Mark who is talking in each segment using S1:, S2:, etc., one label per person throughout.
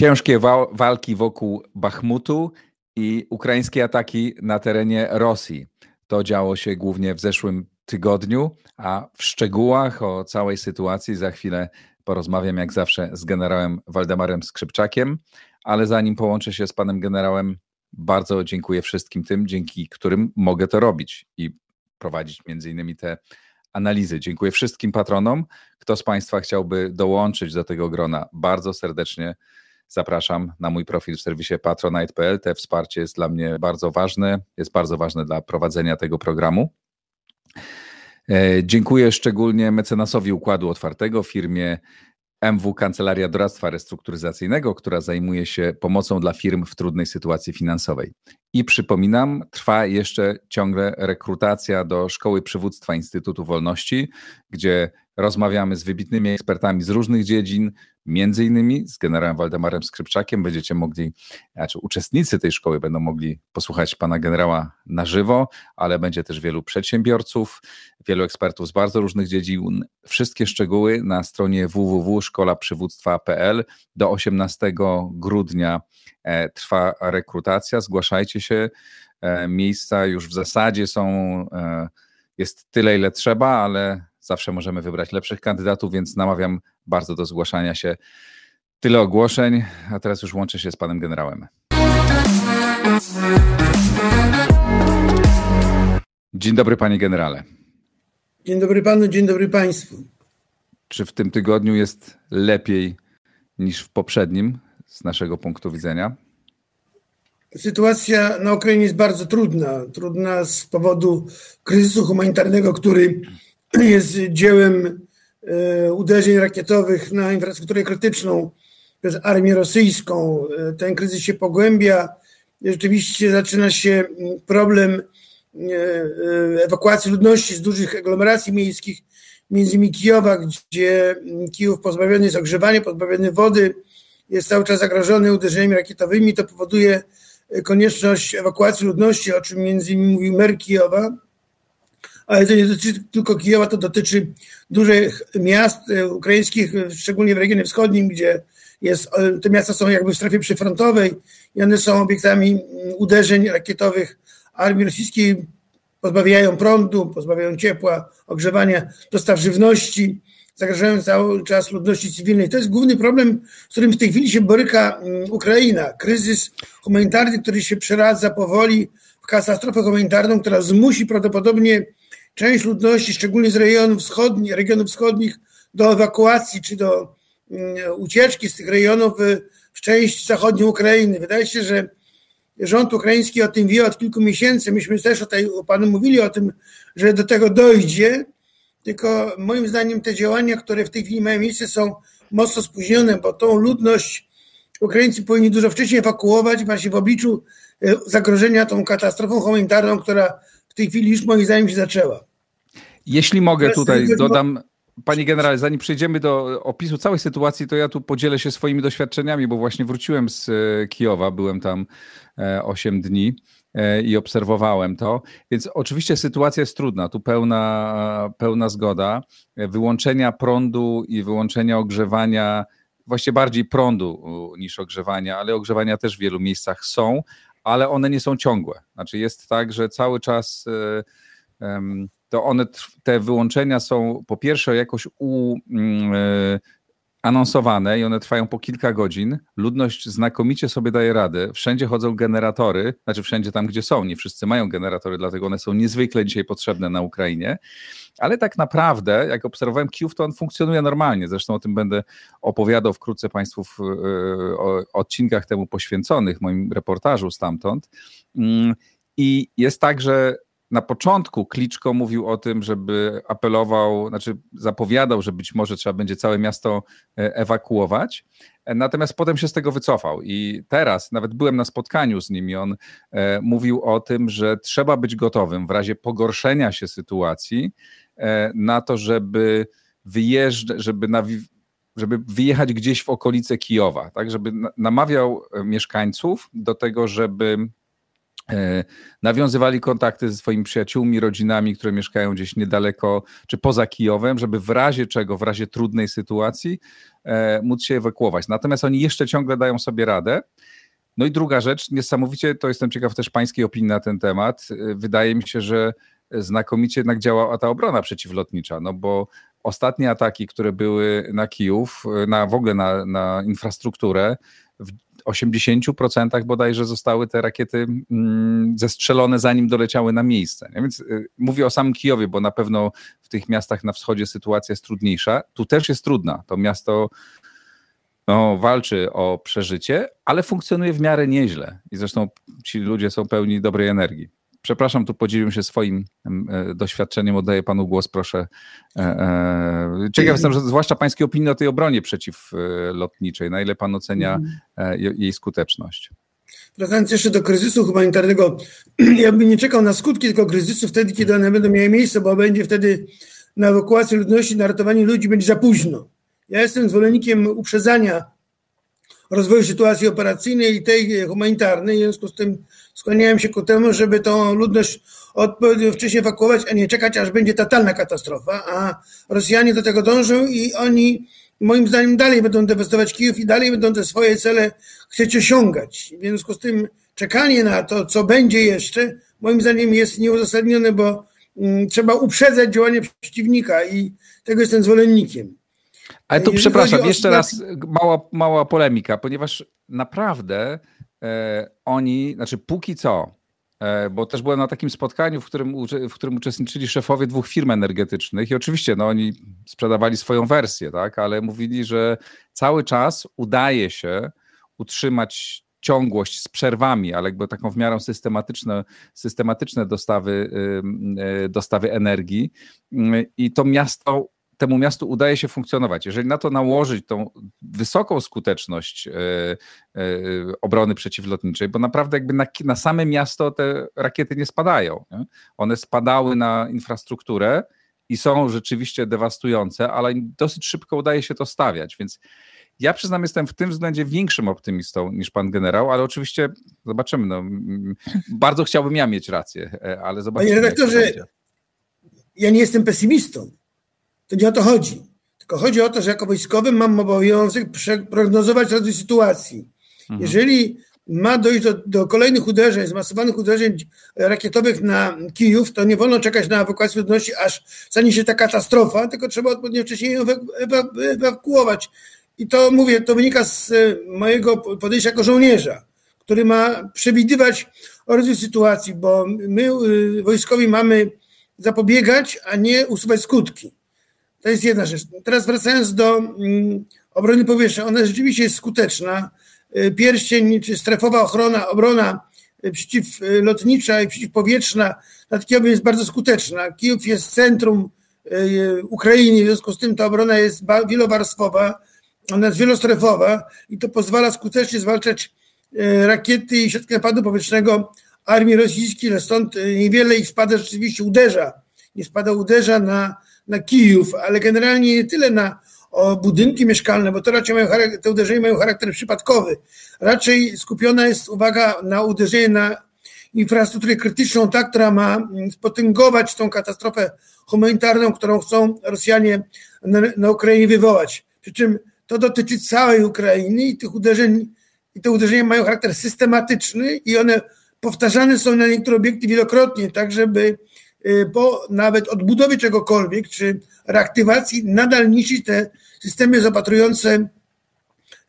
S1: Ciężkie wa walki wokół Bachmutu i ukraińskie ataki na terenie Rosji. To działo się głównie w zeszłym tygodniu, a w szczegółach o całej sytuacji za chwilę porozmawiam jak zawsze z generałem Waldemarem Skrzypczakiem, ale zanim połączę się z panem generałem, bardzo dziękuję wszystkim tym, dzięki którym mogę to robić i prowadzić między innymi te analizy. Dziękuję wszystkim patronom. Kto z Państwa chciałby dołączyć do tego grona, bardzo serdecznie zapraszam na mój profil w serwisie patronite.pl. Te wsparcie jest dla mnie bardzo ważne, jest bardzo ważne dla prowadzenia tego programu. E, dziękuję szczególnie mecenasowi Układu Otwartego, firmie MW Kancelaria Doradztwa Restrukturyzacyjnego, która zajmuje się pomocą dla firm w trudnej sytuacji finansowej. I przypominam, trwa jeszcze ciągle rekrutacja do Szkoły Przywództwa Instytutu Wolności, gdzie rozmawiamy z wybitnymi ekspertami z różnych dziedzin, między innymi z generałem Waldemarem Skrzypczakiem. Będziecie mogli, znaczy uczestnicy tej szkoły będą mogli posłuchać pana generała na żywo, ale będzie też wielu przedsiębiorców, wielu ekspertów z bardzo różnych dziedzin. Wszystkie szczegóły na stronie www.szkolaprzywództwa.pl. Do 18 grudnia trwa rekrutacja. Zgłaszajcie się. E, miejsca już w zasadzie są, e, jest tyle, ile trzeba, ale zawsze możemy wybrać lepszych kandydatów, więc namawiam bardzo do zgłaszania się. Tyle ogłoszeń, a teraz już łączę się z panem generałem. Dzień dobry, panie generale.
S2: Dzień dobry panu, dzień dobry państwu.
S1: Czy w tym tygodniu jest lepiej niż w poprzednim z naszego punktu widzenia?
S2: Sytuacja na Ukrainie jest bardzo trudna. Trudna z powodu kryzysu humanitarnego, który jest dziełem e, uderzeń rakietowych na infrastrukturę krytyczną przez armię rosyjską. E, ten kryzys się pogłębia. Rzeczywiście zaczyna się problem e, ewakuacji ludności z dużych aglomeracji miejskich, między innymi Kijowa, gdzie Kijów pozbawiony jest ogrzewania, pozbawiony wody, jest cały czas zagrożony uderzeniami rakietowymi. To powoduje konieczność ewakuacji ludności, o czym między innymi mówił mer Kijowa. Ale to nie dotyczy tylko Kijowa, to dotyczy dużych miast e, ukraińskich, szczególnie w regionie wschodnim, gdzie jest, e, te miasta są jakby w strefie przyfrontowej i one są obiektami mm, uderzeń rakietowych armii rosyjskiej, pozbawiają prądu, pozbawiają ciepła, ogrzewania, dostaw żywności, zagrażają cały czas ludności cywilnej. To jest główny problem, z którym w tej chwili się boryka mm, Ukraina. Kryzys humanitarny, który się przeradza powoli w katastrofę humanitarną, która zmusi prawdopodobnie część ludności, szczególnie z rejonów wschodnich, regionów wschodnich, do ewakuacji czy do mm, ucieczki z tych rejonów w część zachodniej Ukrainy. Wydaje się, że rząd ukraiński o tym wie od kilku miesięcy. Myśmy też o, tej, o panu mówili o tym, że do tego dojdzie. Tylko moim zdaniem te działania, które w tej chwili mają miejsce, są mocno spóźnione, bo tą ludność Ukraińcy powinni dużo wcześniej ewakuować, właśnie w obliczu e, zagrożenia tą katastrofą humanitarną, która w tej chwili już moim zdaniem się zaczęła.
S1: Jeśli mogę tutaj dodam, Panie generale, zanim przejdziemy do opisu całej sytuacji, to ja tu podzielę się swoimi doświadczeniami, bo właśnie wróciłem z e, Kijowa, byłem tam 8 e, dni i obserwowałem to. Więc oczywiście sytuacja jest trudna, tu pełna, pełna zgoda. Wyłączenia prądu i wyłączenia ogrzewania, właściwie bardziej prądu niż ogrzewania, ale ogrzewania też w wielu miejscach są, ale one nie są ciągłe. Znaczy jest tak, że cały czas to one, te wyłączenia są po pierwsze jakoś u, mm, e, anonsowane i one trwają po kilka godzin. Ludność znakomicie sobie daje radę. Wszędzie chodzą generatory, znaczy wszędzie tam, gdzie są. Nie wszyscy mają generatory, dlatego one są niezwykle dzisiaj potrzebne na Ukrainie. Ale tak naprawdę, jak obserwowałem Kijów, to on funkcjonuje normalnie. Zresztą o tym będę opowiadał wkrótce Państwu w e, odcinkach temu poświęconych, moim reportażu stamtąd. Mm, I jest tak, że na początku Kliczko mówił o tym, żeby apelował, znaczy zapowiadał, że być może trzeba będzie całe miasto e, ewakuować. E, natomiast potem się z tego wycofał. I teraz, nawet byłem na spotkaniu z nim i on e, mówił o tym, że trzeba być gotowym w razie pogorszenia się sytuacji na to, żeby wyjeżdżać, żeby żeby wyjechać gdzieś w okolice Kijowa, tak, żeby namawiał mieszkańców do tego, żeby nawiązywali kontakty ze swoimi przyjaciółmi, rodzinami, które mieszkają gdzieś niedaleko czy poza Kijowem, żeby w razie czego, w razie trudnej sytuacji e, móc się ewakuować. Natomiast oni jeszcze ciągle dają sobie radę. No i druga rzecz, niesamowicie, to jestem ciekaw też pańskiej opinii na ten temat. E, wydaje mi się, że znakomicie jednak działała ta obrona przeciwlotnicza, no bo ostatnie ataki, które były na Kijów, na w ogóle na, na infrastrukturę, w 80% bodajże zostały te rakiety mm, zestrzelone, zanim doleciały na miejsce. Więc y, mówię o samym Kijowie, bo na pewno w tych miastach na wschodzie sytuacja jest trudniejsza. Tu też jest trudna. To miasto no, walczy o przeżycie, ale funkcjonuje w miarę nieźle. I zresztą ci ludzie są pełni dobrej energii. Przepraszam, tu podzieliłem się swoim e, doświadczeniem, oddaję panu głos, proszę. E, e, ciekaw jestem, że zwłaszcza pańskie opinie o tej obronie przeciwlotniczej. Na ile pan ocenia jej skuteczność?
S2: Wracając jeszcze do kryzysu humanitarnego, ja bym nie czekał na skutki tego kryzysu wtedy, kiedy one będą miały miejsce, bo będzie wtedy na ewakuację ludności, na ratowanie ludzi będzie za późno. Ja jestem zwolennikiem uprzedzania rozwoju sytuacji operacyjnej i tej humanitarnej. W związku z tym skłaniałem się ku temu, żeby tą ludność odpowiednio wcześniej ewakuować, a nie czekać, aż będzie totalna katastrofa. A Rosjanie do tego dążą i oni moim zdaniem dalej będą dewastować Kijów i dalej będą te swoje cele chcieć osiągać. W związku z tym czekanie na to, co będzie jeszcze, moim zdaniem jest nieuzasadnione, bo mm, trzeba uprzedzać działanie przeciwnika i tego jestem zwolennikiem.
S1: Ale tu przepraszam, jeszcze raz mała, mała polemika, ponieważ naprawdę e, oni, znaczy póki co, e, bo też byłem na takim spotkaniu, w którym, w którym uczestniczyli szefowie dwóch firm energetycznych i oczywiście no, oni sprzedawali swoją wersję, tak, ale mówili, że cały czas udaje się utrzymać ciągłość z przerwami, ale jakby taką w miarę systematyczne, systematyczne dostawy, y, dostawy energii. I to miasto temu miastu udaje się funkcjonować. Jeżeli na to nałożyć tą wysoką skuteczność e, e, obrony przeciwlotniczej, bo naprawdę jakby na, na same miasto te rakiety nie spadają. Nie? One spadały na infrastrukturę i są rzeczywiście dewastujące, ale dosyć szybko udaje się to stawiać, więc ja przyznam, jestem w tym względzie większym optymistą niż pan generał, ale oczywiście zobaczymy. No, bardzo chciałbym ja mieć rację, e, ale zobaczymy.
S2: Panie redaktorze, ja nie jestem pesymistą. To nie o to chodzi. Tylko chodzi o to, że jako wojskowy mam obowiązek prognozować rozwój sytuacji. Mhm. Jeżeli ma dojść do, do, kolejnych uderzeń, zmasowanych uderzeń rakietowych na Kijów, to nie wolno czekać na ewakuację ludności, aż stanie się ta katastrofa, tylko trzeba odpowiednio wcześniej ją ewakuować. I to mówię, to wynika z e, mojego podejścia jako żołnierza, który ma przewidywać rozwój sytuacji, bo my e, wojskowi mamy zapobiegać, a nie usuwać skutki. To jest jedna rzecz. Teraz wracając do mm, obrony powietrznej, ona rzeczywiście jest skuteczna. Y, pierścień czy strefowa ochrona, obrona y, przeciwlotnicza i przeciwpowietrzna nad Kijowem jest bardzo skuteczna. Kijów jest centrum y, Ukrainy, w związku z tym ta obrona jest wielowarstwowa, ona jest wielostrefowa i to pozwala skutecznie zwalczać rakiety i środki napadu powietrznego armii rosyjskiej, stąd niewiele ich spada, rzeczywiście uderza. Nie spada, uderza na na Kijów, ale generalnie nie tyle na o budynki mieszkalne, bo to raczej mają te uderzenia mają charakter przypadkowy. Raczej skupiona jest uwaga na uderzenie na infrastrukturę krytyczną, ta, która ma mm, spotęgować tą katastrofę humanitarną, którą chcą Rosjanie na, na Ukrainie wywołać. Przy czym to dotyczy całej Ukrainy i tych uderzeń, i te uderzenia mają charakter systematyczny i one powtarzane są na niektóre obiekty wielokrotnie, tak żeby Y, po nawet odbudowie czegokolwiek, czy reaktywacji, nadal niszczyć te systemy zapatrujące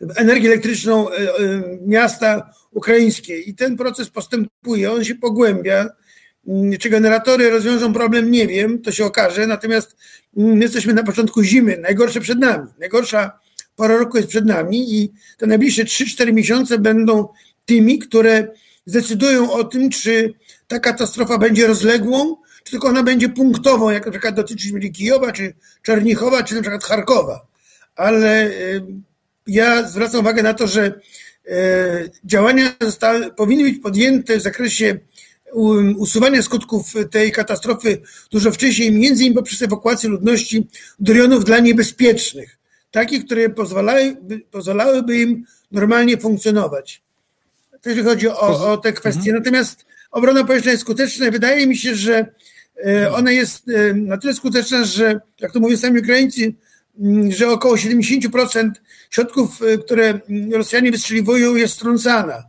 S2: w energię elektryczną y, y, miasta ukraińskie. I ten proces postępuje, on się pogłębia. Mm, czy generatory rozwiążą problem, nie wiem, to się okaże. Natomiast mm, my jesteśmy na początku zimy, najgorsze przed nami. Najgorsza pora roku jest przed nami i te najbliższe 3-4 miesiące będą tymi, które zdecydują o tym, czy ta katastrofa będzie rozległą, czy tylko ona będzie punktową, jak na przykład dotyczyć mieli Kijowa, czy Czernichowa, czy na przykład Charkowa. Ale y, ja zwracam uwagę na to, że y, działania zostały, powinny być podjęte w zakresie um, usuwania skutków tej katastrofy dużo wcześniej, między innymi poprzez ewakuację ludności do rejonów dla niebezpiecznych. takich, które pozwalałyby, pozwalałyby im normalnie funkcjonować. To jeżeli chodzi o, o te kwestie. Mhm. Natomiast obrona powietrzna jest skuteczna. Wydaje mi się, że e, ona jest e, na tyle skuteczna, że jak to mówią sami Ukraińcy, mm, że około 70% środków, e, które Rosjanie wystrzeliwują, jest strącana.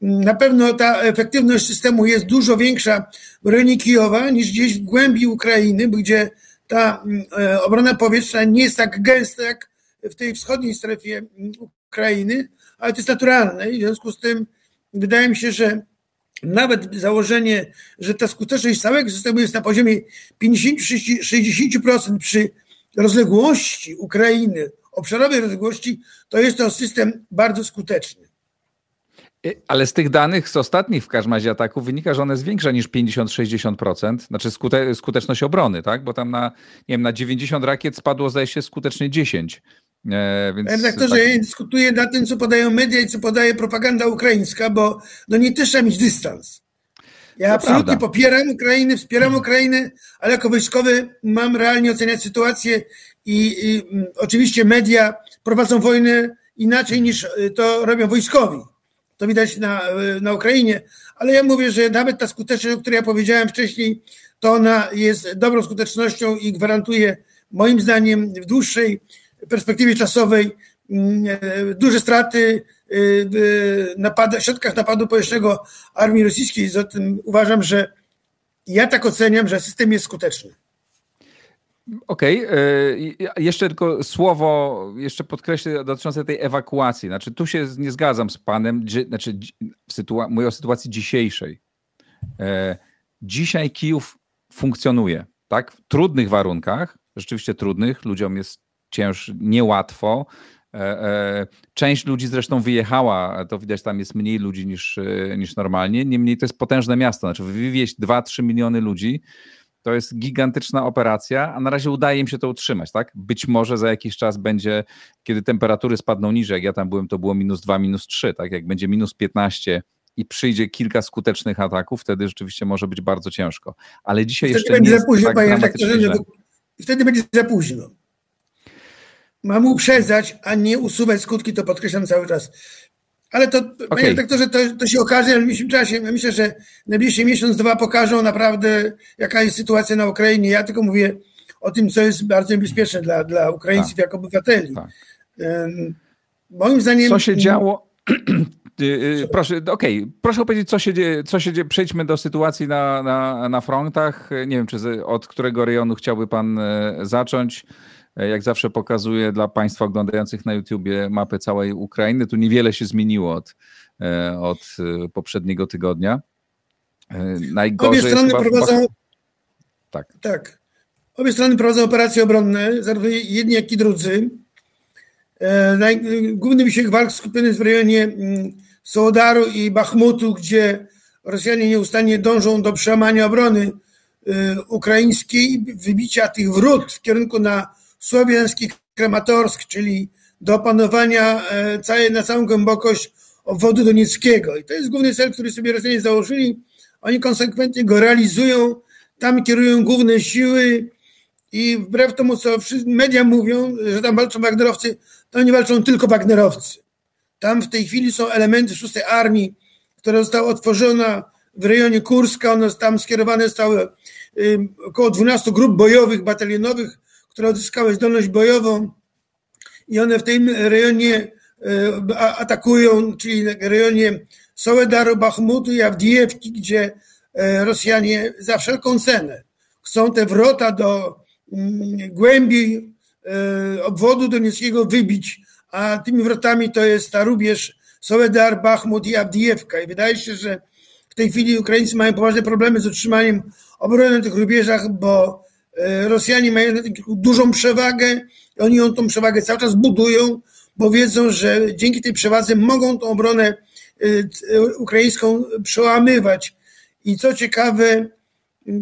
S2: Na pewno ta efektywność systemu jest dużo większa w rejonie Kijowa niż gdzieś w głębi Ukrainy, gdzie ta mm, obrona powietrzna nie jest tak gęsta jak w tej wschodniej strefie mm, Ukrainy, ale to jest naturalne i w związku z tym wydaje mi się, że nawet założenie, że ta skuteczność całego systemu jest na poziomie 50-60% przy rozległości Ukrainy, obszarowej rozległości, to jest to system bardzo skuteczny.
S1: Ale z tych danych z ostatnich w każdym razie ataków wynika, że one jest większa niż 50-60%, znaczy skute, skuteczność obrony, tak? Bo tam na, nie wiem, na 90 rakiet spadło zdaje się skutecznie 10.
S2: E, więc redaktorze, tak... ja dyskutuję na tym, co podają media i co podaje propaganda ukraińska, bo no nie trzeba mieć dystans. Ja to absolutnie prawda. popieram Ukrainę, wspieram Ukrainę, ale jako wojskowy mam realnie oceniać sytuację i, i mm, oczywiście media prowadzą wojnę inaczej niż y, to robią wojskowi. To widać na, y, na Ukrainie, ale ja mówię, że nawet ta skuteczność, o której ja powiedziałem wcześniej, to ona jest dobrą skutecznością i gwarantuje moim zdaniem w dłuższej perspektywie czasowej mm, e, duże straty e, w napad, środkach napadu powietrznego armii rosyjskiej. Zatem uważam, że ja tak oceniam, że system jest skuteczny.
S1: Okej, okay. E, jeszcze tylko słowo, jeszcze podkreślę dotyczące tej ewakuacji. Znaczy, tu się nie zgadzam z panem, znaczy, sytua- mówię o sytuacji dzisiejszej. Dzisiaj Kijów funkcjonuje, tak? W trudnych warunkach, rzeczywiście trudnych, ludziom jest cięż, niełatwo. E, e, część ludzi zresztą wyjechała, to widać, tam jest mniej ludzi niż, e, niż normalnie. Niemniej to jest potężne miasto, znaczy wywieźć 2-3 miliony ludzi to jest gigantyczna operacja, a na razie udaje im się to utrzymać, tak? Być może za jakiś czas będzie, kiedy temperatury spadną niżej, jak ja tam byłem, to było minus 2, minus 3, tak? Jak będzie minus 15 i przyjdzie kilka skutecznych ataków, wtedy rzeczywiście może być bardzo ciężko. Ale dzisiaj wtedy jeszcze będzie nie za późno, tak panie redaktorze,
S2: wtedy będzie za późno. Mam uprzedzać, a nie usuwać skutki, to podkreślam cały czas. Ale to, okay. panie redaktorze, to, to się okaże w najbliższym czasie. Myślę, że najbliższy miesiąc, dwa pokażą naprawdę, jaka jest sytuacja na Ukrainie. Ja tylko mówię o tym, co jest bardzo niebezpieczne dla, dla Ukraińców tak. jako obywateli. Tak.
S1: Moim zdaniem. Co się działo? Y, y, proszę, okej, okay. proszę powiedzieć, co się dzieje, co się dzieje. Przejdźmy do sytuacji na, na, na frontach. Nie wiem, czy od którego rejonu chciałby pan e, zacząć. E, jak zawsze pokazuję dla Państwa oglądających na YouTubie mapę całej Ukrainy. Tu niewiele się zmieniło od, e, od e, poprzedniego tygodnia.
S2: Najgorzej Obie strony prowadzą. Tak. tak. Obie strony prowadzą operacje obronne, zarówno jedni, jak i drudzy. Główny wysiłek walk skupiony jest w rejonie mm, Sołodaru i Bachmutu, gdzie Rosjanie nieustannie dążą do przełamania obrony ukraińskiej, wybicia tych wrót w kierunku na słowiański Krematorsk, czyli do opanowania e, całej, na całą głębokość obwodu donieckiego. I to jest główny cel, który sobie Rosjanie założyli. Oni konsekwentnie go realizują, tam kierują główne siły i wbrew temu, co media mówią, że tam walczą Wagnerowcy, to nie walczą tylko Wagnerowcy. Tam w tej chwili są elementy szóstej armii, która została otworzona w rejonie Kurska. One tam skierowane zostały około 12 grup bojowych, batalionowych, które odzyskały zdolność bojową i one w tym rejonie e, atakują, czyli rejonie Soledaru, Bachmutu i Awdijewki, gdzie e, Rosjanie za wszelką cenę chcą te wrota do mm, głębi e, obwodu donieckiego wybić, a tymi wrotami to jest ta rubież Soledar, Bachmut i Awdijewka. I wydaje się, że w tej chwili Ukraińcy mają poważne problemy z utrzymaniem obrony na tych rubieżach, bo Rosjanie mają dużą przewagę, oni ją tą przewagę cały czas budują, bo wiedzą, że dzięki tej przewadze mogą tą obronę e, e, ukraińską przełamywać. I co ciekawe,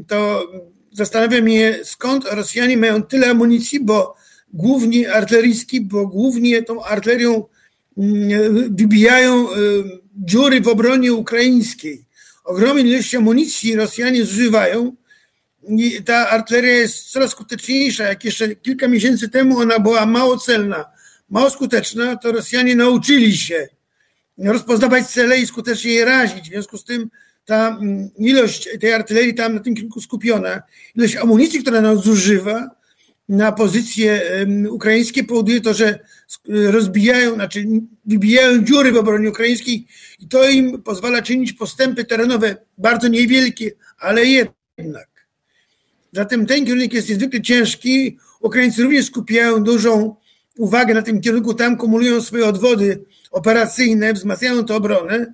S2: to zastanawiam mnie, skąd Rosjanie mają tyle amunicji, bo głównie artyleryjski, bo głównie tą artylerią wybijają dziury w obronie ukraińskiej. Ogromne ilości amunicji Rosjanie zużywają, ta artyleria jest coraz skuteczniejsza. Jak jeszcze kilka miesięcy temu ona była mało celna, mało skuteczna, to Rosjanie nauczyli się rozpoznawać cele i skutecznie je razić. W związku z tym ta mm, ilość tej artylerii tam na tym kierunku skupiona, ilość amunicji, która nas zużywa na pozycje ukraińskie powoduje to, że rozbijają, znaczy wybijają dziury w obronie ukraińskiej i to im pozwala czynić postępy terenowe bardzo niewielkie, ale jednak. Zatem ten kierunek jest niezwykle ciężki. Ukraińcy również skupiają dużą uwagę na tym kierunku, tam kumulują swoje odwody operacyjne, wzmacniają tę obronę,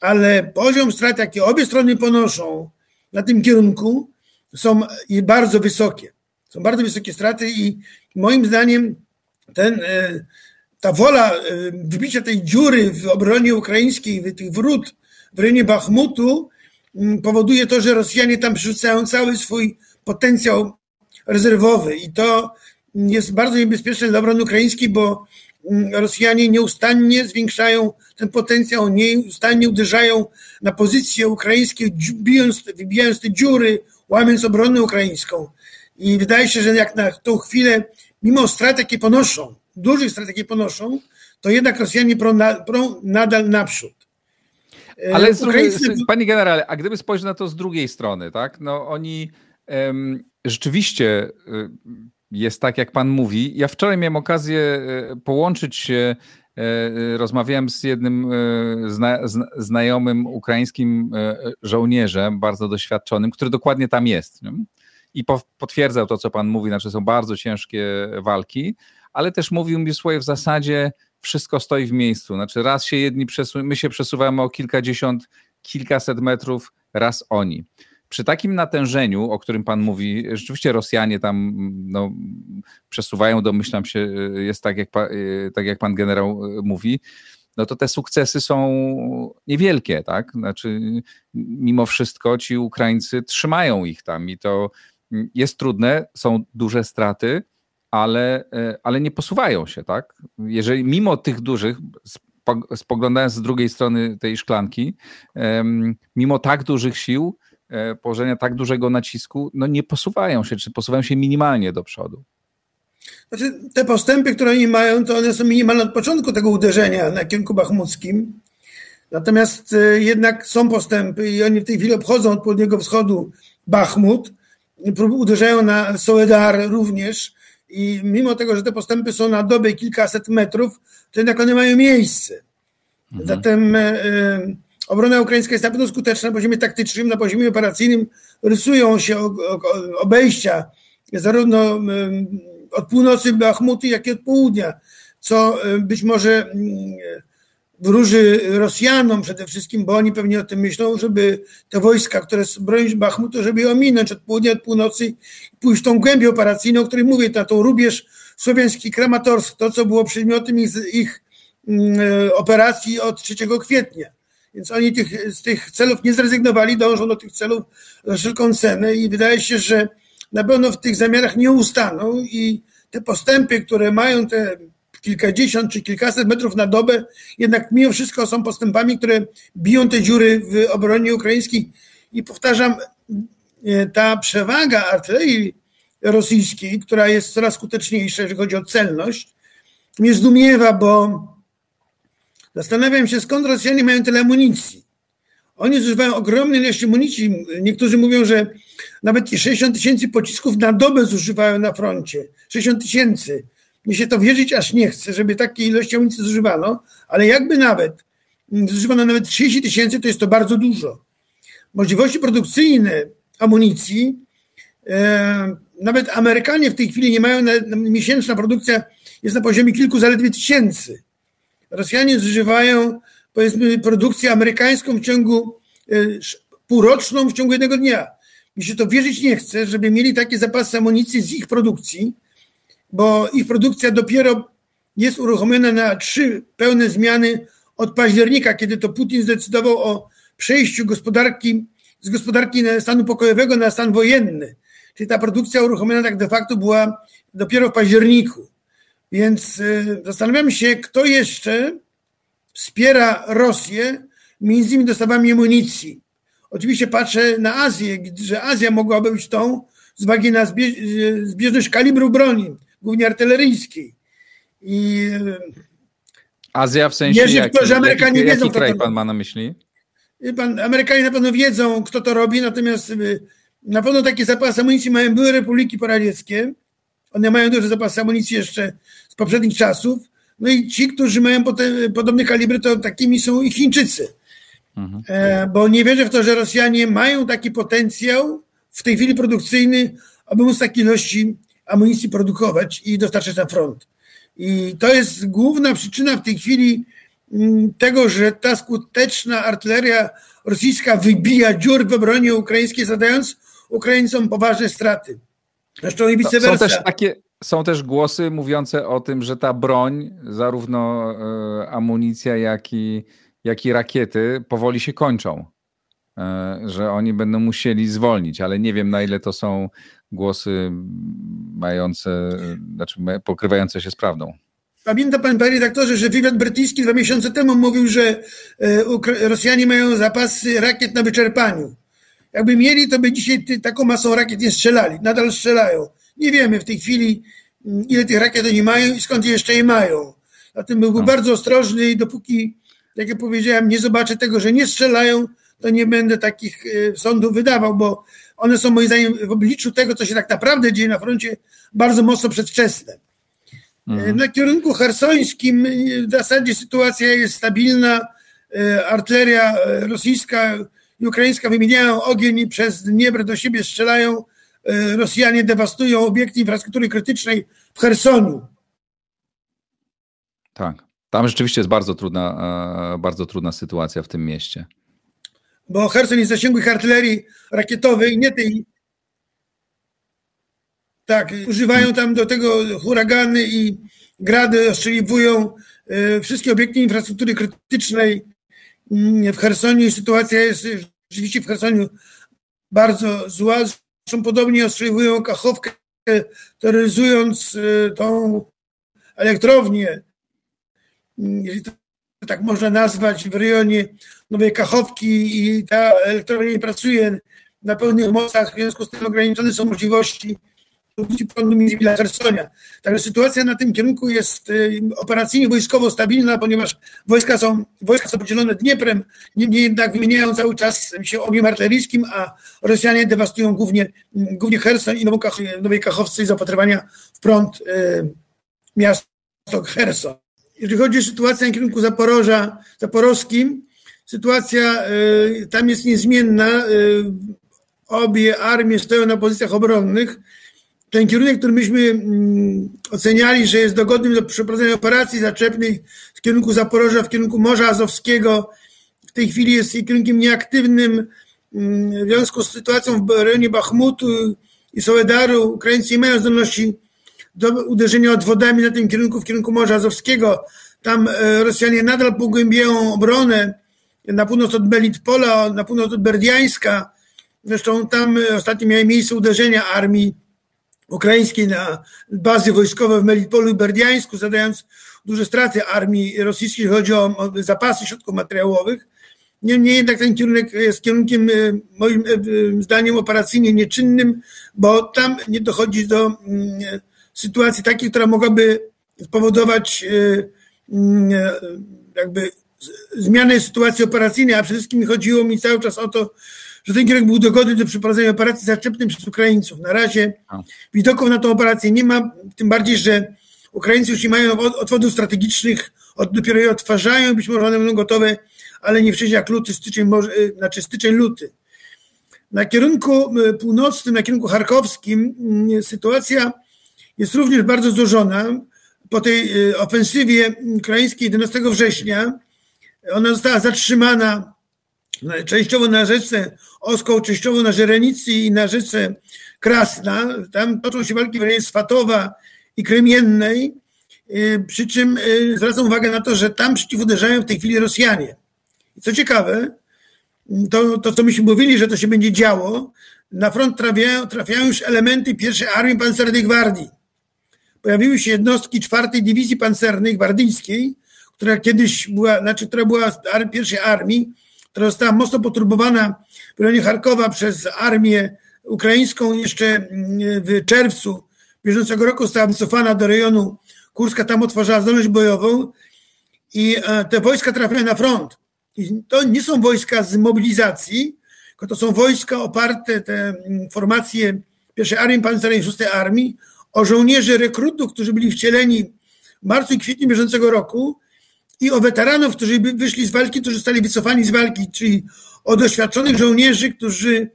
S2: ale poziom strat, jakie obie strony ponoszą na tym kierunku, są bardzo wysokie. Są bardzo wysokie straty i moim zdaniem ten, e, ta wola e, wybicia tej dziury w obronie ukraińskiej, tych wrót w rejonie Bachmutu powoduje to, że Rosjanie tam przerzucają cały swój potencjał rezerwowy i to jest bardzo niebezpieczne dla obrony ukraińskiej, bo Rosjanie nieustannie zwiększają ten potencjał, nieustannie uderzają na pozycje ukraińskie, bijąc, wybijając te dziury, łamiąc obronę ukraińską. I wydaje się, że jak na tą chwilę, mimo strat, jakie ponoszą, dużych strat, jakie ponoszą, to jednak Rosjanie prą, prą nadal naprzód.
S1: E, Ale Ukraińcy... panie generale, a gdyby spojrzeć na to z drugiej strony, tak? No oni rzeczywiście y, jest tak, jak pan mówi. Ja wczoraj miałem okazję e, połączyć się, e, rozmawiałem z jednym zna, znajomym ukraińskim żołnierzem, bardzo doświadczonym, który dokładnie tam jest. I po, potwierdzał to, co pan mówi, znaczy są bardzo ciężkie walki, ale też mówił mi swoje w zasadzie wszystko stoi w miejscu. Znaczy raz się jedni przesuwają, my się przesuwamy o kilkadziesiąt, kilkaset metrów, raz oni. Przy takim natężeniu, o którym pan mówi, rzeczywiście Rosjanie tam no, przesuwają, domyślam się, jest tak jak, tak jak pan generał mówi, no to te sukcesy są niewielkie, tak? Znaczy, mimo wszystko ci Ukraińcy trzymają ich tam i to jest trudne, są duże straty, ale, ale nie posuwają się, tak? Jeżeli mimo tych dużych, spoglądając z drugiej strony tej szklanki, mimo tak dużych sił, położenia tak dużego nacisku, no nie posuwają się, czy posuwają się minimalnie do przodu.
S2: Znaczy, te postępy, które oni mają, to one są minimalne od początku tego uderzenia na kierunku bachmuckim. Natomiast e, jednak są postępy i oni w tej chwili obchodzą od południowego wschodu Bachmut uderzają na Soledar również i mimo tego, że te postępy są na dobę kilkaset metrów, to jednak one mają miejsce. Mhm. Zatem e, e, obrona ukraińska jest na pewno skuteczna na poziomie taktycznym, na poziomie operacyjnym rysują się obejścia zarówno od północy Bachmuty, jak i od południa, co być może wróży Rosjanom przede wszystkim, bo oni pewnie o tym myślą, żeby te wojska, które bronią Bachmutu, żeby je ominąć od południa, od północy i pójść w tą głębię operacyjną, o której mówię, na tą rubież słowiański Kramatorsk, to co było przedmiotem ich, ich e, operacji od 3 kwietnia. Więc oni tych, z tych celów nie zrezygnowali, dążą do tych celów za wszelką cenę i wydaje się, że na pewno w tych zamiarach nie ustaną i te postępy, które mają te kilkadziesiąt czy kilkaset metrów na dobę, jednak mimo wszystko są postępami, które biją te dziury w obronie ukraińskiej. I powtarzam, e, ta przewaga artylerii rosyjskiej, która jest coraz skuteczniejsza, jeżeli chodzi o celność, mnie zdumiewa, bo zastanawiam się, skąd Rosjanie mają tyle amunicji. Oni zużywają ogromne ilości amunicji. Niektórzy mówią, że nawet 60 tysięcy pocisków na dobę zużywają na froncie. 60 tysięcy. Mi się to wierzyć aż nie chce, żeby takiej ilości amunicji zużywano, ale jakby nawet mm, zużywano nawet 30 tysięcy, to jest to bardzo dużo. Możliwości produkcyjne amunicji, e, nawet Amerykanie w tej chwili nie mają, miesięczna produkcja jest na poziomie kilku zaledwie tysięcy. Rosjanie zużywają powiedzmy produkcję amerykańską w ciągu e, półroczną w ciągu jednego dnia. Mi się to wierzyć nie chce, żeby mieli takie zapasy amunicji z ich produkcji, bo ich produkcja dopiero jest uruchomiona na trzy pełne zmiany od października, kiedy to Putin zdecydował o przejściu gospodarki z gospodarki stanu pokojowego na stan wojenny. Czyli ta produkcja uruchomiona tak de facto była dopiero w październiku. Więc y, zastanawiam się, kto jeszcze wspiera Rosję między innymi dostawami amunicji. Oczywiście patrzę na Azję, że Azja mogłaby być tą z uwagi na zbieżność kalibru broni głównie artyleryjskiej. I
S1: Azja w sensie
S2: Wierzę w
S1: jaki,
S2: to, że Amerykanie
S1: jaki,
S2: wiedzą,
S1: jaki kraj pan ma na myśli?
S2: Pan, Amerykanie na pewno wiedzą, kto to robi, natomiast y, na pewno takie zapasy amunicji mają były republiki poradzieckie. One mają duże zapasy amunicji jeszcze z poprzednich czasów. No i ci, którzy mają potem, podobne kalibry, to takimi są i Chińczycy.
S1: Mhm.
S2: E, bo nie wierzę w to, że Rosjanie mają taki potencjał w tej chwili produkcyjny, aby móc takiej ilości amunicji produkować i dostarczać na front. I to jest główna przyczyna w tej chwili mm, tego, że ta skuteczna artyleria rosyjska wybija dziur w obronie ukraińskiej, zadając Ukraińcom poważne straty. Zresztą i vice
S1: Są
S2: versa.
S1: też takie, są też głosy mówiące o tym, że ta broń, zarówno e, amunicja, jak i, jak i rakiety powoli się kończą. E, że oni będą musieli zwolnić, ale nie wiem na ile to są głosy mające, znaczy pokrywające się z prawdą.
S2: Pamięta pan, panie redaktorze, że wywiad brytyjski dwa miesiące temu mówił, że e, Rosjanie mają zapasy rakiet na wyczerpaniu. Jakby mieli, to by dzisiaj taką masą rakiet nie strzelali. Nadal strzelają. Nie wiemy w tej chwili, mm, ile tych rakiet oni mają i skąd jeszcze je mają. Zatem byłby
S1: No.
S2: bardzo ostrożny i dopóki, jak ja powiedziałem, nie zobaczę tego, że nie strzelają, to nie będę takich e, sądów wydawał, bo one są moim zdaniem w obliczu tego, co się tak naprawdę dzieje na froncie, bardzo mocno przedwczesne.
S1: Mhm.
S2: Na kierunku hersońskim w zasadzie sytuacja jest stabilna. Artyleria rosyjska i ukraińska wymieniają ogień przez Dniepr do siebie strzelają. E, Rosjanie dewastują obiekty infrastruktury krytycznej w Chersoniu.
S1: Tak. Tam rzeczywiście jest bardzo trudna, e, bardzo trudna sytuacja w tym mieście.
S2: Bo Herson jest w zasięgu ich artylerii rakietowej, nie tej. Tak, używają tam do tego huragany i grady, ostrzeliwują e, wszystkie obiekty infrastruktury krytycznej w Chersoniu. Sytuacja jest e, rzeczywiście w Chersoniu bardzo zła. Zresztą podobnie ostrzeliwują Kachowkę, terroryzując e, tą elektrownię, mm, jeżeli to tak można nazwać, w rejonie Nowej Kachowki i ta elektrownia nie pracuje na pełnych mocach, w związku z tym ograniczone są możliwości produkcji prądu dla Chersonia. Także sytuacja na tym kierunku jest y, operacyjnie wojskowo stabilna, ponieważ wojska są, wojska są podzielone Dnieprem, niemniej jednak wymieniają cały czas się ogniem artyleryjskim, a Rosjanie dewastują głównie, głównie Cherson i Nowej Kachowce i zapatrywania w prąd y, miasto Cherson. Jeżeli chodzi o sytuację na kierunku Zaporoża, Zaporowskim, sytuacja y, tam jest niezmienna. Y, obie armie stoją na pozycjach obronnych. Ten kierunek, który myśmy mm, oceniali, że jest dogodny do przeprowadzenia operacji zaczepnej w kierunku Zaporoża, w kierunku Morza Azowskiego, w tej chwili jest kierunkiem nieaktywnym. Mm, W związku z sytuacją w rejonie Bachmutu i Soledaru Ukraińcy nie mają zdolności do uderzenia odwodami na tym kierunku, w kierunku Morza Azowskiego. Tam e, Rosjanie nadal pogłębiają obronę na północ od Melitpola, na północ od Berdiańska. Zresztą tam e, ostatnio miały miejsce uderzenia armii ukraińskiej na bazy wojskowe w Melitpolu i Berdiańsku, zadając duże straty armii rosyjskiej, jeśli chodzi o zapasy środków materiałowych. Niemniej jednak ten kierunek jest kierunkiem e, moim e, e, zdaniem operacyjnie nieczynnym, bo tam nie dochodzi do mm, sytuacji takiej, która mogłaby spowodować mm, jakby zmianę sytuacji operacyjnej, a przede wszystkim chodziło mi cały czas o to, że ten kierunek był dogodny do przeprowadzenia operacji zaczepnej przez Ukraińców. Na razie widoków na tą operację nie ma, tym bardziej, że Ukraińcy już nie mają od- odwodów strategicznych, od, dopiero je odtwarzają, być może one będą gotowe, ale nie wcześniej jak luty, styczeń, może, y, znaczy styczeń, luty. Na kierunku y, północnym, na kierunku charkowskim y, sytuacja jest również bardzo złożona. Po tej ofensywie ukraińskiej 11 września ona została zatrzymana na- częściowo na rzece Oskoł, częściowo na Żerenicy i na rzece Krasna. Tam toczą się walki w rejonie Swatowa i Kremiennej. Y, Przy czym y, zwracam uwagę na to, że tam przeciwuderzają w tej chwili Rosjanie. I co ciekawe, to, to co myśmy mówili, że to się będzie działo, na front trafiają, trafiają już elementy pierwszej armii pancernej gwardii. Pojawiły się jednostki czwartej dywizji pancernej gwardyjskiej, która kiedyś była, znaczy, która była pierwszej armii, która została mocno poturbowana w rejonie Charkowa przez armię ukraińską. Jeszcze mm, w czerwcu bieżącego roku została wycofana do rejonu Kurska. Tam otworzyła zdolność bojową i e, te wojska trafiają na front. I to nie są wojska z mobilizacji, tylko to są wojska oparte, te mm, formacje pierwszej Armii Pancernej, szóstej Armii, o żołnierzy rekrutów, którzy byli wcieleni w marcu i kwietniu bieżącego roku i o weteranów, którzy wyszli z walki, którzy zostali wycofani z walki, czyli o doświadczonych żołnierzy, którzy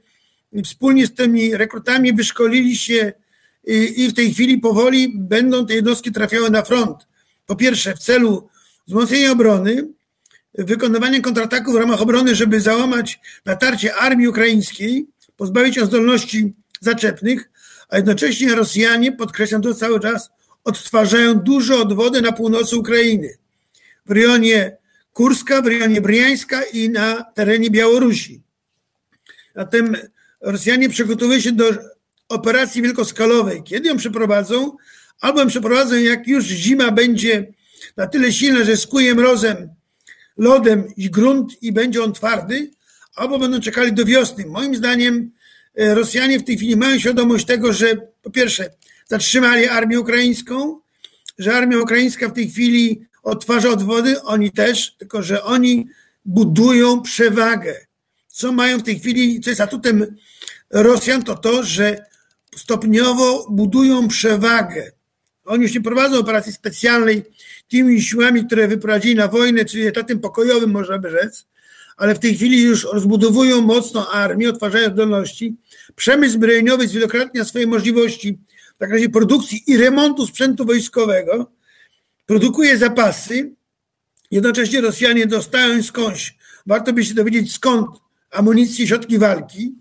S2: wspólnie z tymi rekrutami wyszkolili się i w tej chwili powoli będą te jednostki trafiały na front. Po pierwsze, w celu wzmocnienia obrony, wykonywania kontrataków w ramach obrony, żeby załamać natarcie armii ukraińskiej, pozbawić ją zdolności zaczepnych, a jednocześnie Rosjanie, podkreślam to cały czas, odtwarzają duże odwody na północy Ukrainy. W rejonie Kurska, w rejonie Briańska i na terenie Białorusi. Zatem Rosjanie przygotowują się do operacji wielkoskalowej. Kiedy ją przeprowadzą? Albo ją przeprowadzą, jak już zima będzie na tyle silna, że skuje mrozem, lodem i grunt i będzie on twardy, albo będą czekali do wiosny. Moim zdaniem e, Rosjanie w tej chwili mają świadomość tego, że po pierwsze zatrzymali armię ukraińską, że armia ukraińska w tej chwili odtwarza odwody, oni też, tylko że oni budują przewagę. Co mają w tej chwili, co jest atutem Rosjan, to to, że stopniowo budują przewagę. Oni już nie prowadzą operacji specjalnej tymi siłami, które wyprowadzili na wojnę, czyli etatem pokojowym, można by rzec, ale w tej chwili już rozbudowują mocno armię, odtwarzają zdolności. Przemysł zbrojeniowy zwielokrotnia swoje możliwości w zakresie produkcji i remontu sprzętu wojskowego, produkuje zapasy, jednocześnie Rosjanie dostają skądś, warto by się dowiedzieć skąd amunicji, środki walki,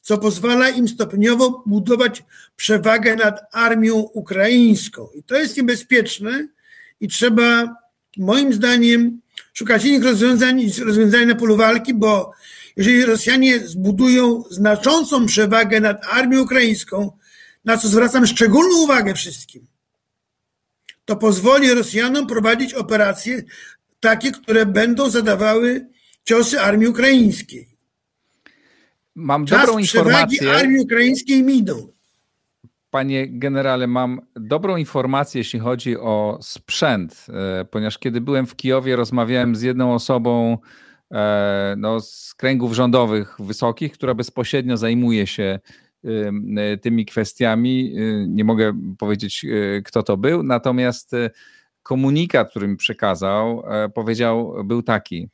S2: co pozwala im stopniowo budować przewagę nad armią ukraińską. I to jest niebezpieczne i trzeba, moim zdaniem, szukać innych rozwiązań, rozwiązań na polu walki, bo jeżeli Rosjanie zbudują znaczącą przewagę nad armią ukraińską, na co zwracam szczególną uwagę wszystkim, to pozwoli Rosjanom prowadzić operacje takie, które będą zadawały ciosy armii ukraińskiej.
S1: Mam Czas dobrą informację.
S2: armii ukraińskiej minął.
S1: Panie generale, mam dobrą informację, jeśli chodzi o sprzęt, e, ponieważ kiedy byłem w Kijowie, rozmawiałem z jedną osobą e, no, z kręgów rządowych wysokich, która bezpośrednio zajmuje się tymi kwestiami. Nie mogę powiedzieć, kto to był, natomiast komunikat, który mi przekazał, powiedział, był taki: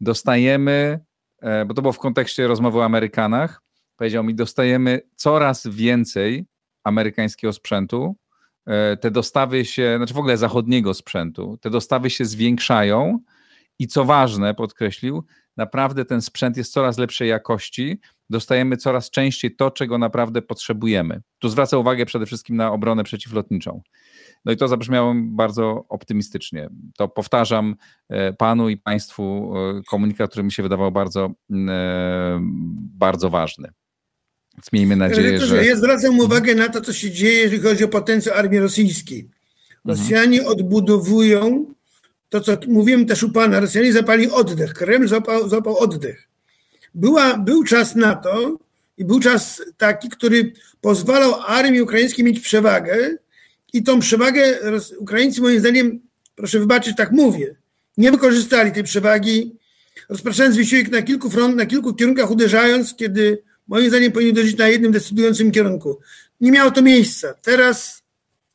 S1: Dostajemy E, bo to było w kontekście rozmowy o Amerykanach, powiedział mi, dostajemy coraz więcej amerykańskiego sprzętu, e, te dostawy się, znaczy w ogóle zachodniego sprzętu, te dostawy się zwiększają i co ważne, podkreślił, naprawdę ten sprzęt jest coraz lepszej jakości, dostajemy coraz częściej to, czego naprawdę potrzebujemy. Tu zwraca uwagę przede wszystkim na obronę przeciwlotniczą. No i to zabrzmiało bardzo optymistycznie. To powtarzam e, panu i państwu e, komunikat, który mi się wydawał bardzo, e, bardzo ważny. Więc miejmy nadzieję, że...
S2: Ja zwracam uwagę na to, co się dzieje, jeżeli chodzi o potencjał armii rosyjskiej. Mhm. Rosjanie mhm. odbudowują to, co mówiłem też u pana, Rosjanie zapali oddech, Kreml zapał, oddech. Była, był czas na to i był czas taki, który pozwalał armii ukraińskiej mieć przewagę, i tą przewagę Ukraińcy, moim zdaniem, proszę wybaczyć, tak mówię, nie wykorzystali tej przewagi, rozpoczynając wysiłek na kilku front, na kilku kierunkach uderzając, kiedy moim zdaniem powinni uderzyć na jednym decydującym kierunku. Nie miało to miejsca. Teraz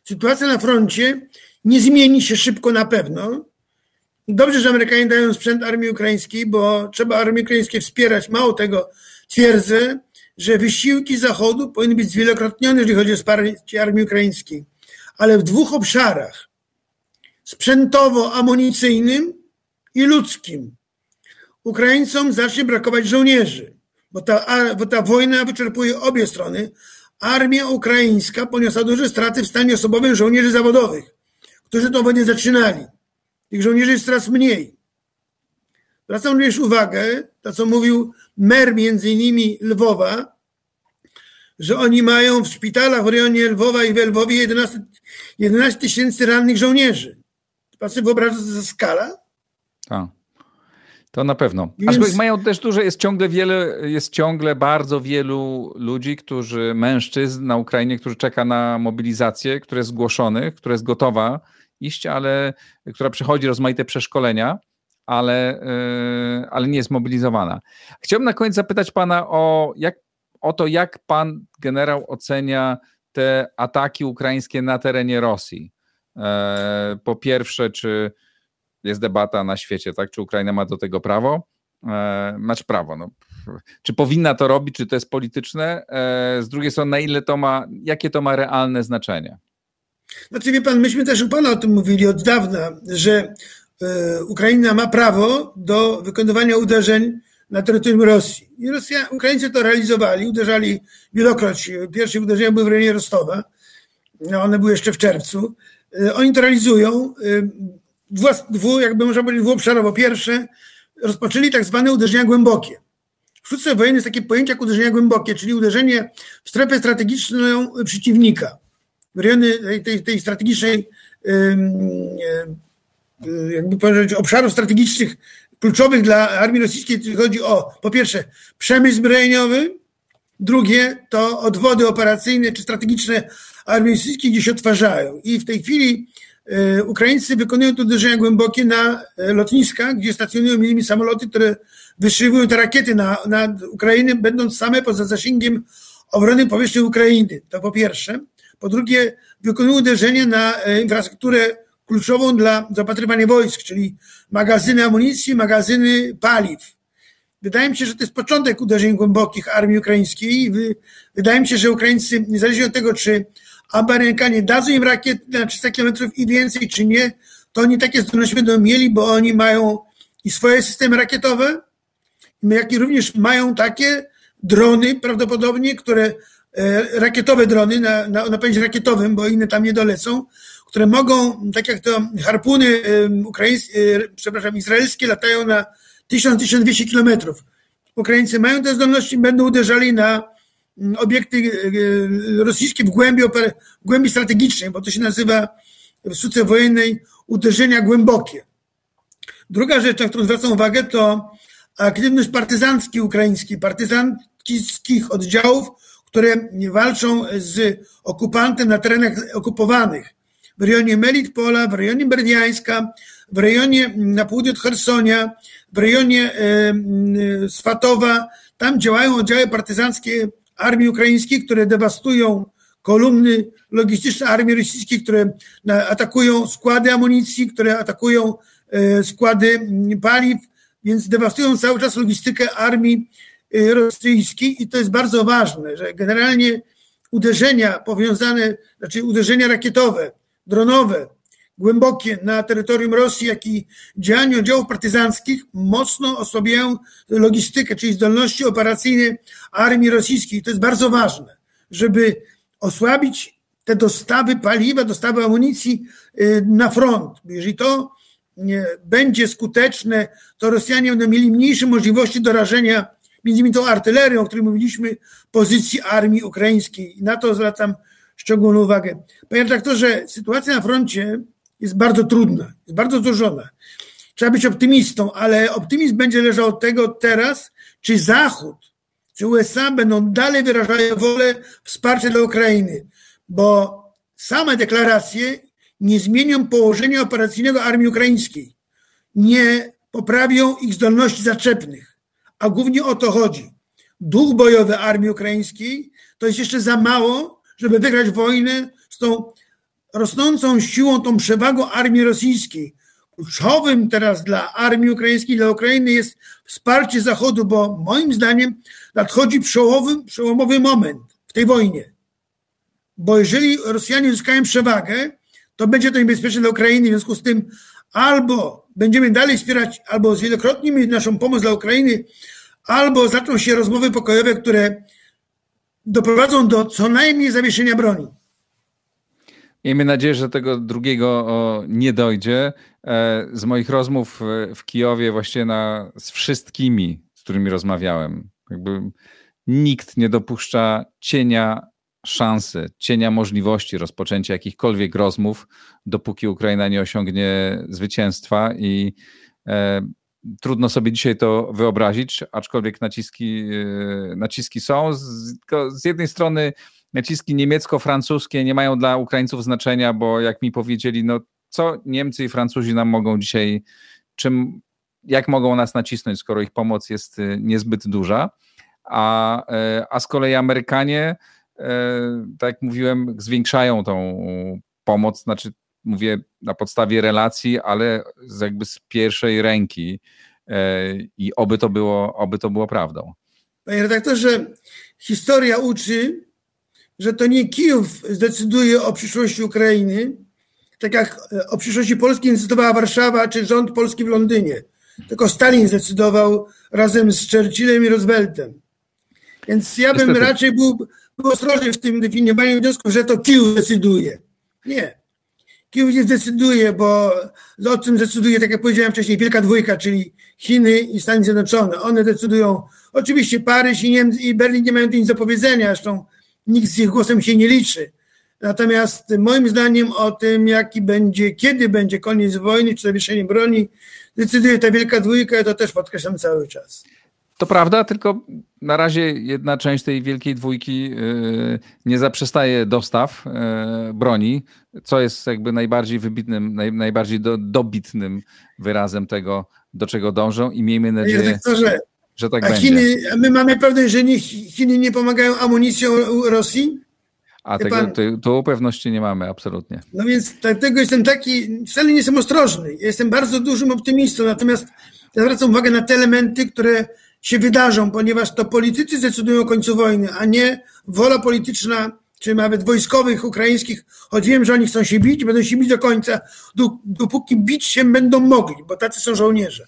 S2: sytuacja na froncie nie zmieni się szybko na pewno. Dobrze, że Amerykanie dają sprzęt armii ukraińskiej, bo trzeba armię ukraińską wspierać. Mało tego, twierdzę, że wysiłki Zachodu powinny być zwielokrotnione, jeżeli chodzi o wsparcie armii ukraińskiej ale w dwóch obszarach: sprzętowo-amunicyjnym i ludzkim. Ukraińcom zacznie brakować żołnierzy, bo ta, bo ta wojna wyczerpuje obie strony. Armia ukraińska poniosła duże straty w stanie osobowym żołnierzy zawodowych, którzy to wojnę zaczynali. Tych żołnierzy jest coraz mniej. Zwracam również uwagę, to co mówił mer między innymi Lwowa, że oni mają w szpitalach w rejonie Lwowa i w Lwowie 11, 11 tysięcy rannych żołnierzy. Pan sobie wyobraża, co to skala?
S1: Tak. To na pewno. Więc... mają też duże, jest ciągle wiele, jest ciągle bardzo wielu ludzi, którzy, mężczyzn na Ukrainie, którzy czeka na mobilizację, która jest zgłoszonych, która jest gotowa iść, ale która przechodzi rozmaite przeszkolenia, ale, yy, ale nie jest mobilizowana. Chciałbym na koniec zapytać pana o, jak, o to, jak pan generał ocenia te ataki ukraińskie na terenie Rosji. E, po pierwsze, czy jest debata na świecie, tak? Czy Ukraina ma do tego prawo? E, Masz prawo. No. Czy powinna to robić, czy to jest polityczne? E, z drugiej strony, na ile to ma, jakie to ma realne znaczenie?
S2: Znaczy, wie pan, myśmy też u pana o tym mówili od dawna, że Ukraina ma prawo do wykonywania uderzeń na terytorium Rosji. I Rosja, Ukraińcy to realizowali, uderzali wielokroć. Pierwsze uderzenia były w rejonie Rostowa, no one były jeszcze w czerwcu. Y, oni to realizują. Dwu, dwu jakby można powiedzieć, dwuobszarowo. Pierwsze, rozpoczęli tak zwane uderzenia głębokie. W sztuce wojennej jest takie pojęcie jak uderzenia głębokie, czyli uderzenie w strefę strategiczną przeciwnika. Rejony tej, tej, strategicznej, y, jakby powiedzieć, obszarów strategicznych kluczowych dla armii rosyjskiej, jeśli chodzi o, po pierwsze, przemysł zbrojeniowy, drugie to odwody operacyjne czy strategiczne armii rosyjskiej, gdzie się odtwarzają. I w tej chwili e, Ukraińcy wykonują to uderzenia głębokie na e, lotniska, gdzie stacjonują między samoloty, które wyszywują te rakiety na, na Ukrainę, będąc same poza zasięgiem obrony powierzchni Ukrainy. To po pierwsze. Po drugie, wykonują uderzenia na e, infrastrukturę kluczową dla zapatrywania wojsk, czyli magazyny amunicji, magazyny paliw. Wydaje mi się, że to jest początek uderzeń głębokich armii ukraińskiej. Wydaje mi się, że Ukraińcy, niezależnie od tego, czy Amerykanie dadzą im rakiet na 300 km i więcej, czy nie, to oni takie zdolności będą mieli, bo oni mają i swoje systemy rakietowe, jak i również mają takie drony prawdopodobnie, które rakietowe drony na, na napędzie rakietowym, bo inne tam nie dolecą, które mogą, tak jak to harpuny ukraińskie, przepraszam, izraelskie latają na 1000-1200 kilometrów. Ukraińcy mają te zdolności, będą uderzali na mm, obiekty e, rosyjskie w głębi, w głębi strategicznej, bo to się nazywa w sztuce wojennej uderzenia głębokie. Druga rzecz, na którą zwracam uwagę, to aktywność partyzancki ukraiński, partyzanckich oddziałów, które walczą z okupantem na terenach okupowanych w rejonie Melitpola, w rejonie Berdiańska, w rejonie na południe od Hersonia, w rejonie Swatowa. Tam działają oddziały partyzanckie armii ukraińskiej, które dewastują kolumny logistyczne armii rosyjskiej, które atakują składy amunicji, które atakują e, składy paliw, więc dewastują cały czas logistykę armii e, rosyjskiej i to jest bardzo ważne, że generalnie uderzenia powiązane, znaczy uderzenia rakietowe, dronowe, głębokie na terytorium Rosji, jak i działania oddziałów partyzanckich mocno osłabiają logistykę, czyli zdolności operacyjne armii rosyjskiej. To jest bardzo ważne, żeby osłabić te dostawy paliwa, dostawy amunicji y, na front. Jeżeli to nie będzie skuteczne, to Rosjanie będą mieli mniejsze możliwości dorażenia, między innymi tą artylerią, o której mówiliśmy, pozycji armii ukraińskiej. I na to zwracam szczególną uwagę. Panie redaktorze, sytuacja na froncie jest bardzo trudna, jest bardzo złożona. Trzeba być optymistą, ale optymizm będzie leżał od tego teraz, czy Zachód, czy USA będą dalej wyrażały wolę wsparcia dla Ukrainy, bo same deklaracje nie zmienią położenia operacyjnego armii ukraińskiej, nie poprawią ich zdolności zaczepnych, a głównie o to chodzi. Duch bojowy armii ukraińskiej to jest jeszcze za mało, żeby wygrać wojnę z tą rosnącą siłą, tą przewagą armii rosyjskiej. Kluczowym teraz dla armii ukraińskiej, dla Ukrainy jest wsparcie Zachodu, bo moim zdaniem nadchodzi przełomowy, przełomowy moment w tej wojnie. Bo jeżeli Rosjanie uzyskają przewagę, to będzie to niebezpieczne dla Ukrainy. W związku z tym albo będziemy dalej wspierać, albo zwielokrotnimy naszą pomoc dla Ukrainy, albo zaczną się rozmowy pokojowe, które doprowadzą do co najmniej zawieszenia broni.
S1: Miejmy nadzieję, że tego drugiego nie dojdzie. E, z moich rozmów w Kijowie, właśnie na, z wszystkimi, z którymi rozmawiałem, jakby nikt nie dopuszcza cienia szansy, cienia możliwości rozpoczęcia jakichkolwiek rozmów, dopóki Ukraina nie osiągnie zwycięstwa i e, trudno sobie dzisiaj to wyobrazić, aczkolwiek naciski, e, naciski są. Z, z jednej strony naciski niemiecko-francuskie nie mają dla Ukraińców znaczenia, bo jak mi powiedzieli, no co Niemcy i Francuzi nam mogą dzisiaj, czym, jak mogą nas nacisnąć, skoro ich pomoc jest niezbyt duża, a, a z kolei Amerykanie, tak jak mówiłem, zwiększają tą pomoc, znaczy mówię na podstawie relacji, ale z jakby z pierwszej ręki i oby to było, oby to było prawdą.
S2: Panie redaktorze, historia uczy, że to nie Kijów zdecyduje o przyszłości Ukrainy, tak jak e, o przyszłości Polski decydowała Warszawa czy rząd polski w Londynie. Tylko Stalin zdecydował razem z Churchillem i Rooseveltem. Więc ja bym Niestety. raczej był, był ostrożny w tym definiowaniu wniosku, że to Kijów decyduje. Nie. Kijów nie zdecyduje, bo o tym decyduje, tak jak powiedziałem wcześniej, Wielka Dwójka, czyli Chiny i Stany Zjednoczone. One decydują. Oczywiście Paryż i, i Berlin nie mają tu nic do powiedzenia, zresztą nikt z ich głosem się nie liczy. Natomiast moim zdaniem o tym, jaki będzie, kiedy będzie koniec wojny, czy zawieszenie broni, decyduje ta Wielka Dwójka, to też podkreślam cały czas.
S1: To prawda, tylko na razie jedna część tej wielkiej dwójki y, nie zaprzestaje dostaw y, broni, co jest jakby najbardziej wybitnym, naj, najbardziej do, dobitnym wyrazem tego, do czego dążą i miejmy nadzieję, że tak
S2: a
S1: będzie.
S2: Chiny, a my mamy pewność, że nie, Chiny nie pomagają amunicją Rosji?
S1: A tego, tu, tu pewności nie mamy, absolutnie.
S2: No więc dlatego jestem taki, wcale nie jestem ostrożny. Jestem bardzo dużym optymistą, natomiast ja zwracam uwagę na te elementy, które się wydarzą, ponieważ to politycy decydują o końcu wojny, a nie wola polityczna, czy nawet wojskowych ukraińskich, choć wiem, że oni chcą się bić, będą się bić do końca, dopóki bić się będą mogli, bo tacy są żołnierze.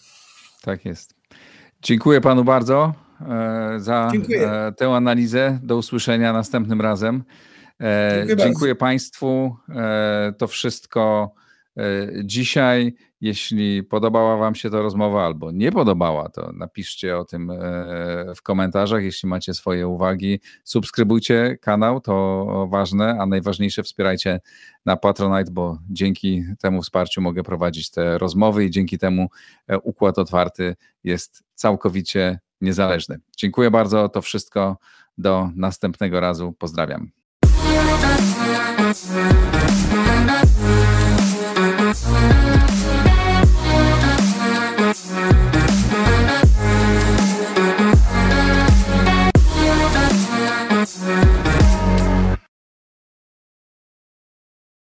S1: Tak jest. Dziękuję panu bardzo e, za Dziękuję. E, tę analizę. Do usłyszenia następnym razem. E, dziękuję, Dziękuję Państwu. To wszystko dzisiaj. Jeśli podobała Wam się ta rozmowa albo nie podobała, to napiszcie o tym e, w komentarzach. Jeśli macie swoje uwagi, subskrybujcie kanał, to ważne, a najważniejsze wspierajcie na Patronite, bo dzięki temu wsparciu mogę prowadzić te rozmowy i dzięki temu e, układ otwarty jest całkowicie niezależny. Dziękuję bardzo, to wszystko. Do następnego razu. Pozdrawiam. Thank you.